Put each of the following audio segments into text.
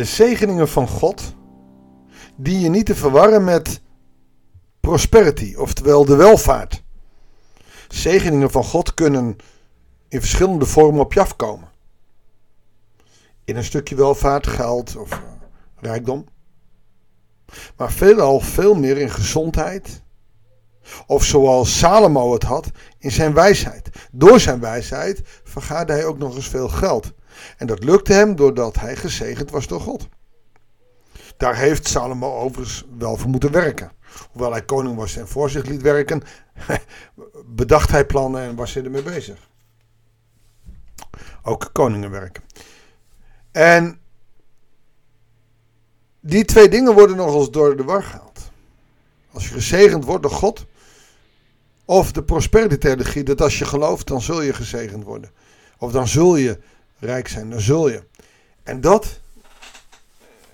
De zegeningen van God, die je niet te verwarren met prosperity, oftewel de welvaart. Zegeningen van God kunnen in verschillende vormen op je afkomen. In een stukje welvaart, geld of uh, rijkdom. Maar veelal veel meer in gezondheid. Of zoals Salomo het had, in zijn wijsheid. Door zijn wijsheid vergaarde hij ook nog eens veel geld. En dat lukte hem doordat hij gezegend was door God. Daar heeft Salomo overigens wel voor moeten werken. Hoewel hij koning was en voor zich liet werken, bedacht hij plannen en was hij ermee bezig. Ook koningen werken. En die twee dingen worden nog eens door de war gehaald. Als je gezegend wordt door God, of de prosperity dat als je gelooft, dan zul je gezegend worden. Of dan zul je rijk zijn, dan zul je. En dat,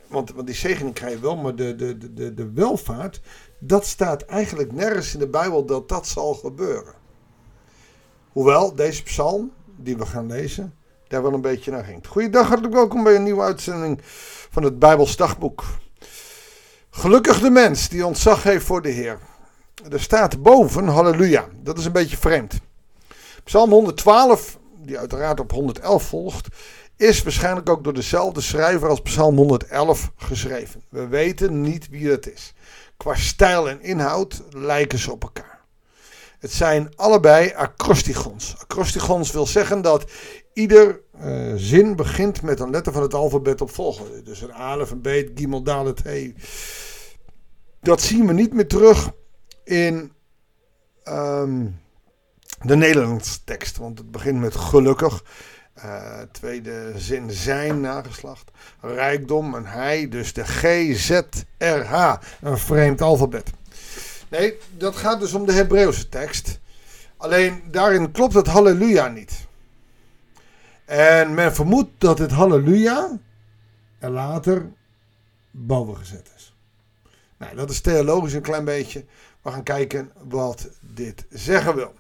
want, want die zegening krijg je wel, maar de, de, de, de welvaart, dat staat eigenlijk nergens in de Bijbel dat dat zal gebeuren. Hoewel deze psalm, die we gaan lezen, daar wel een beetje naar ging. Goeiedag, hartelijk welkom bij een nieuwe uitzending van het Bijbels dagboek. Gelukkig de mens die ontzag heeft voor de Heer. Er staat boven halleluja. Dat is een beetje vreemd. Psalm 112, die uiteraard op 111 volgt, is waarschijnlijk ook door dezelfde schrijver als Psalm 111 geschreven. We weten niet wie het is. Qua stijl en inhoud lijken ze op elkaar. Het zijn allebei acrostigons. Acrostigons wil zeggen dat ieder uh, zin begint met een letter van het alfabet op volgorde. Dus een alef, een beet, gimel, dalet, hey. Dat zien we niet meer terug in um, de Nederlandse tekst. Want het begint met gelukkig. Uh, tweede zin zijn nageslacht. Rijkdom en hij. Dus de G, Z, R, H. Een vreemd alfabet. Nee, dat gaat dus om de Hebreeuwse tekst. Alleen daarin klopt het halleluja niet. En men vermoedt dat het halleluja er later boven gezet is. Nou, dat is theologisch een klein beetje. We gaan kijken wat dit zeggen wil.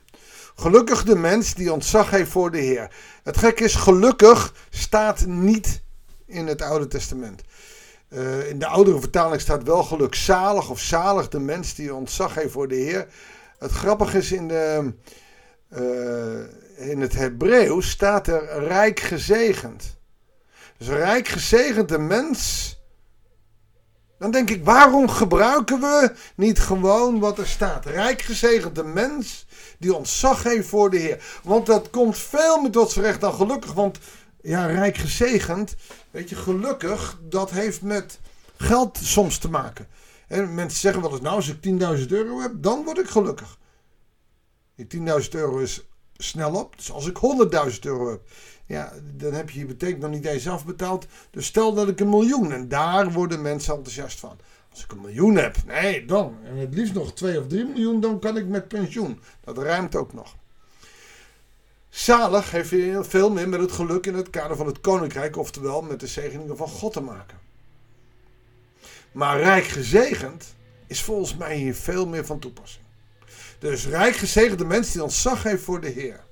Gelukkig de mens die ontzag heeft voor de Heer. Het gek is, gelukkig staat niet in het Oude Testament. Uh, in de oudere vertaling staat wel gelukzalig of zalig de mens die ontzag heeft voor de Heer. Het grappige is in, de, uh, in het Hebreeuws staat er rijk gezegend. Dus rijk gezegend de mens dan denk ik, waarom gebruiken we niet gewoon wat er staat? Rijk gezegende mens die ontzag heeft voor de Heer. Want dat komt veel meer tot zijn recht dan gelukkig. Want ja, rijk gezegend, weet je, gelukkig, dat heeft met geld soms te maken. En mensen zeggen wel eens, nou als ik 10.000 euro heb, dan word ik gelukkig. Die 10.000 euro is snel op. Dus als ik 100.000 euro heb, ja, dan heb je je betekent nog niet eens afbetaald. Dus stel dat ik een miljoen. En daar worden mensen enthousiast van. Als ik een miljoen heb, nee, dan. En het liefst nog 2 of 3 miljoen, dan kan ik met pensioen. Dat ruimt ook nog. Zalig heeft veel meer met het geluk in het kader van het koninkrijk, oftewel met de zegeningen van God te maken. Maar rijk gezegend is volgens mij hier veel meer van toepassing. Dus rijk gezegende mens die ontzag heeft voor de Heer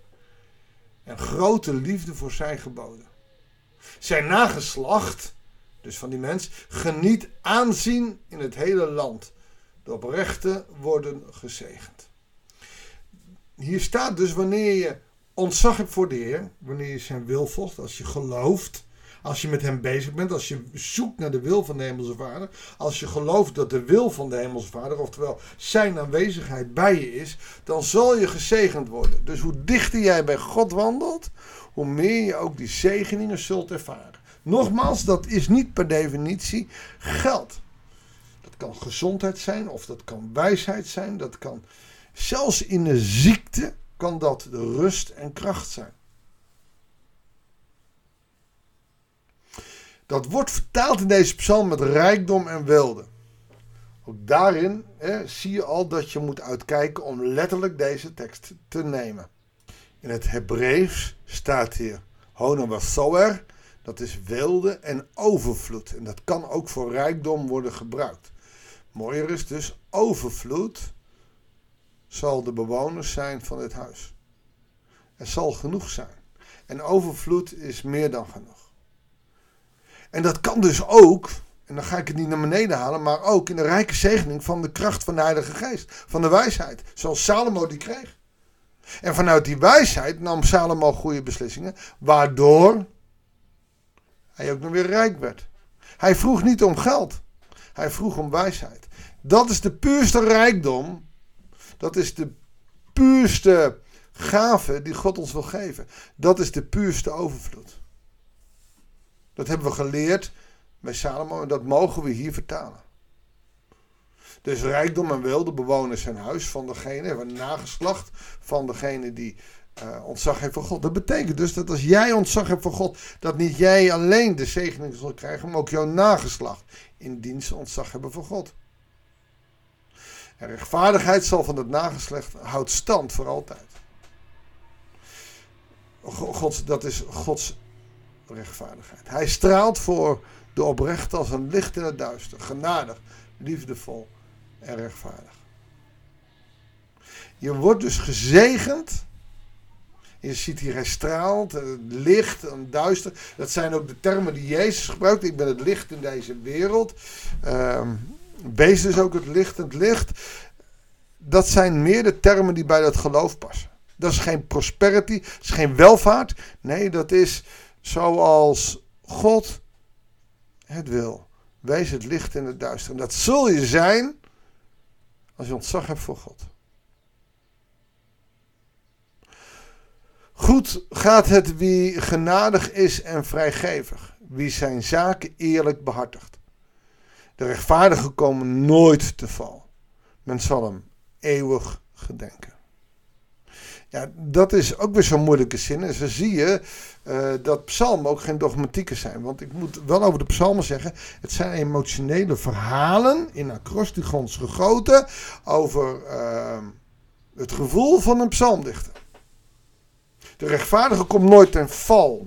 en grote liefde voor zijn geboden. Zijn nageslacht, dus van die mens, geniet aanzien in het hele land. De oprechten worden gezegend. Hier staat dus wanneer je ontzag hebt voor de Heer, wanneer je zijn wil volgt, als je gelooft, als je met hem bezig bent, als je zoekt naar de wil van de Hemelse Vader, als je gelooft dat de wil van de Hemelse Vader, oftewel zijn aanwezigheid bij je is, dan zal je gezegend worden. Dus hoe dichter jij bij God wandelt, hoe meer je ook die zegeningen zult ervaren. Nogmaals, dat is niet per definitie geld. Dat kan gezondheid zijn, of dat kan wijsheid zijn, dat kan zelfs in de ziekte kan dat rust en kracht zijn. Dat wordt vertaald in deze psalm met rijkdom en welde. Ook daarin hè, zie je al dat je moet uitkijken om letterlijk deze tekst te nemen. In het Hebreeuws staat hier Honawasoer, dat is wilde en overvloed. En dat kan ook voor rijkdom worden gebruikt. Mooier is dus overvloed zal de bewoners zijn van dit huis. Er zal genoeg zijn. En overvloed is meer dan genoeg. En dat kan dus ook, en dan ga ik het niet naar beneden halen, maar ook in de rijke zegening van de kracht van de Heilige Geest, van de wijsheid, zoals Salomo die kreeg. En vanuit die wijsheid nam Salomo goede beslissingen, waardoor hij ook nog weer rijk werd. Hij vroeg niet om geld, hij vroeg om wijsheid. Dat is de puurste rijkdom, dat is de puurste gave die God ons wil geven. Dat is de puurste overvloed. Dat hebben we geleerd bij Salomo en dat mogen we hier vertalen. Dus rijkdom en wilde bewoners zijn huis van degene, een nageslacht van degene die uh, ontzag heeft voor God. Dat betekent dus dat als jij ontzag hebt voor God, dat niet jij alleen de zegening zal krijgen, maar ook jouw nageslacht in dienst ontzag hebben voor God. En rechtvaardigheid zal van het nageslacht houdt stand voor altijd. God, dat is Gods rechtvaardigheid. Hij straalt voor de oprecht als een licht in het duister, genadig, liefdevol en rechtvaardig. Je wordt dus gezegend. Je ziet hier, hij straalt, het licht en duister. Dat zijn ook de termen die Jezus gebruikt. Ik ben het licht in deze wereld. Um, wees dus ook het licht en het licht. Dat zijn meer de termen die bij dat geloof passen. Dat is geen prosperity, dat is geen welvaart. Nee, dat is zoals God het wil. Wees het licht in het duister. En dat zul je zijn als je ontzag hebt voor God. Goed gaat het wie genadig is en vrijgevig, wie zijn zaken eerlijk behartigt. De rechtvaardige komen nooit te val. Men zal hem eeuwig gedenken. Ja, dat is ook weer zo'n moeilijke zin. En zo zie je uh, dat psalmen ook geen dogmatieken zijn. Want ik moet wel over de psalmen zeggen, het zijn emotionele verhalen in acrostigons gegoten over uh, het gevoel van een psalmdichter. De rechtvaardige komt nooit ten val.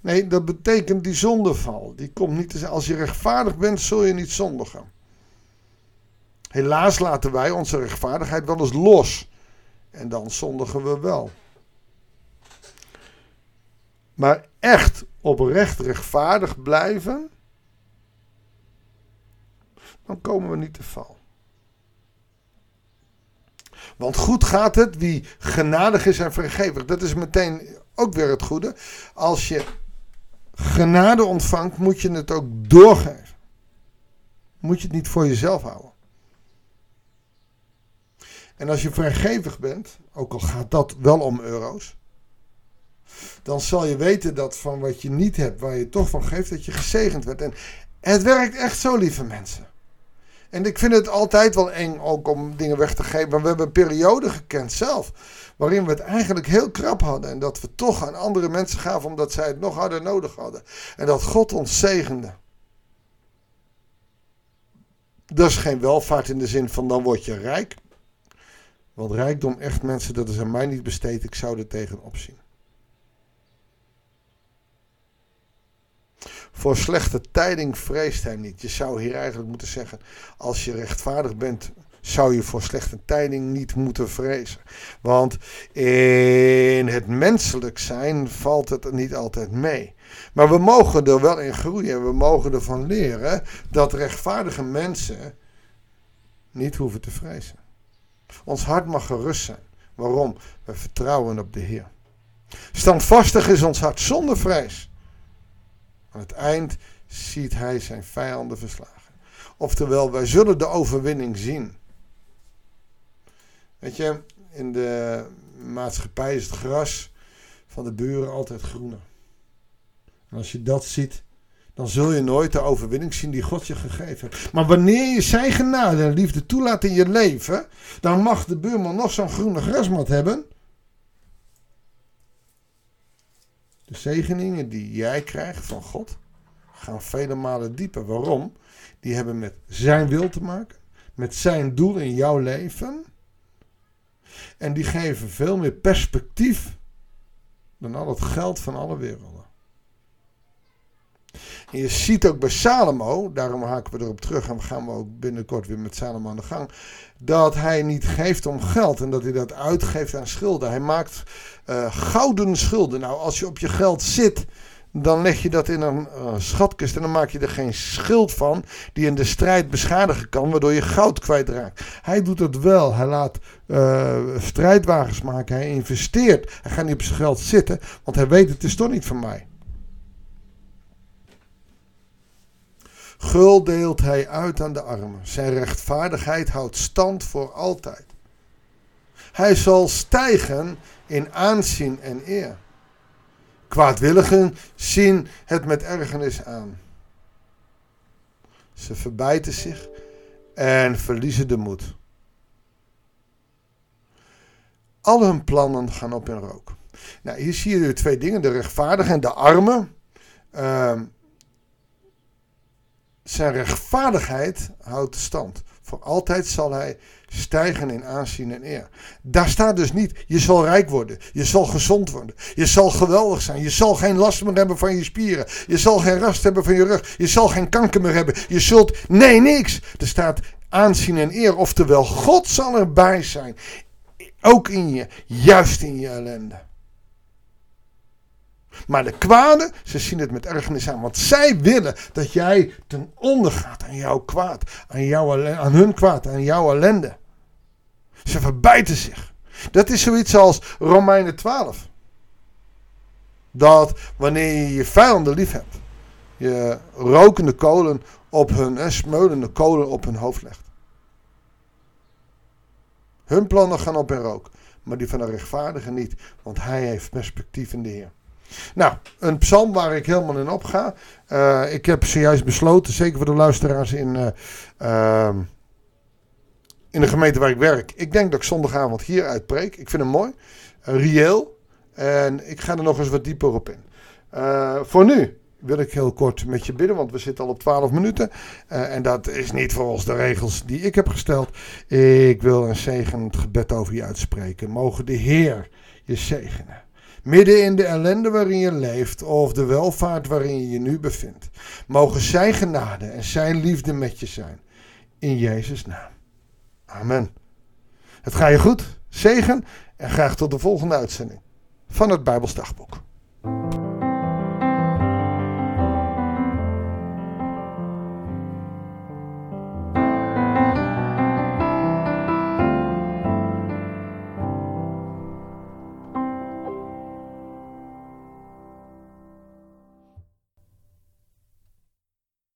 Nee, dat betekent die zondeval. Die komt niet te Als je rechtvaardig bent, zul je niet zondigen. Helaas laten wij onze rechtvaardigheid wel eens los. En dan zondigen we wel. Maar echt oprecht rechtvaardig blijven, dan komen we niet te val. Want goed gaat het wie genadig is en vergevig. Dat is meteen ook weer het goede. Als je genade ontvangt, moet je het ook doorgeven. Moet je het niet voor jezelf houden. En als je vrijgevig bent, ook al gaat dat wel om euro's, dan zal je weten dat van wat je niet hebt, waar je toch van geeft, dat je gezegend werd. En het werkt echt zo, lieve mensen. En ik vind het altijd wel eng ook om dingen weg te geven. Maar we hebben een periode gekend zelf. Waarin we het eigenlijk heel krap hadden. En dat we toch aan andere mensen gaven omdat zij het nog harder nodig hadden. En dat God ons zegende. Dat is geen welvaart in de zin van dan word je rijk. Want rijkdom echt mensen, dat is aan mij niet besteed. Ik zou er tegenop zien. Voor slechte tijding vreest hij niet. Je zou hier eigenlijk moeten zeggen: als je rechtvaardig bent, zou je voor slechte tijding niet moeten vrezen. Want in het menselijk zijn valt het niet altijd mee. Maar we mogen er wel in groeien. We mogen ervan leren dat rechtvaardige mensen niet hoeven te vrezen. Ons hart mag gerust zijn. Waarom? We vertrouwen op de Heer. Standvastig is ons hart zonder vrees. Aan het eind ziet hij zijn vijanden verslagen. Oftewel, wij zullen de overwinning zien. Weet je, in de maatschappij is het gras van de buren altijd groener. En als je dat ziet, dan zul je nooit de overwinning zien die God je gegeven heeft. Maar wanneer je zijn genade en liefde toelaat in je leven, dan mag de buurman nog zo'n groene grasmat hebben. De zegeningen die jij krijgt van God gaan vele malen dieper. Waarom? Die hebben met zijn wil te maken, met zijn doel in jouw leven. En die geven veel meer perspectief dan al het geld van alle werelden. En je ziet ook bij Salomo, daarom haken we erop terug en gaan we ook binnenkort weer met Salomo aan de gang, dat hij niet geeft om geld en dat hij dat uitgeeft aan schulden. Hij maakt uh, gouden schulden. Nou, als je op je geld zit, dan leg je dat in een uh, schatkist en dan maak je er geen schild van die in de strijd beschadigen kan, waardoor je goud kwijtraakt. Hij doet het wel. Hij laat uh, strijdwagens maken. Hij investeert. Hij gaat niet op zijn geld zitten, want hij weet het is toch niet van mij. Gul deelt hij uit aan de armen. Zijn rechtvaardigheid houdt stand voor altijd. Hij zal stijgen in aanzien en eer. Kwaadwilligen zien het met ergernis aan. Ze verbijten zich en verliezen de moed. Al hun plannen gaan op in rook. Nou, hier zie je twee dingen: de rechtvaardigen en de armen. Uh, zijn rechtvaardigheid houdt stand. Voor altijd zal hij stijgen in aanzien en eer. Daar staat dus niet, je zal rijk worden, je zal gezond worden, je zal geweldig zijn, je zal geen last meer hebben van je spieren, je zal geen rast hebben van je rug, je zal geen kanker meer hebben, je zult, nee niks. Er staat aanzien en eer, oftewel God zal erbij zijn, ook in je, juist in je ellende. Maar de kwade, ze zien het met ergernis aan. Want zij willen dat jij ten onder gaat aan jouw kwaad. Aan, jouw, aan hun kwaad, aan jouw ellende. Ze verbijten zich. Dat is zoiets als Romeinen 12. Dat wanneer je je vijanden lief hebt, je rokende kolen op hun, en kolen op hun hoofd legt. Hun plannen gaan op in rook, maar die van de rechtvaardige niet, want hij heeft perspectief in de Heer. Nou, een psalm waar ik helemaal in opga. Uh, ik heb zojuist besloten, zeker voor de luisteraars in, uh, uh, in de gemeente waar ik werk. Ik denk dat ik zondagavond hier uitpreek. Ik vind hem mooi, reëel. En ik ga er nog eens wat dieper op in. voor nu wil ik heel kort met je bidden, want we zitten al op 12 minuten. en dat is niet volgens de regels die ik heb gesteld. Ik wil een zegenend gebed over je uitspreken. Mogen de Heer je zegenen. Midden in de ellende waarin je leeft of de welvaart waarin je je nu bevindt. Mogen zijn genade en zijn liefde met je zijn. In Jezus' naam. Amen. Het gaat je goed, zegen en graag tot de volgende uitzending van het Bijbelsdagboek.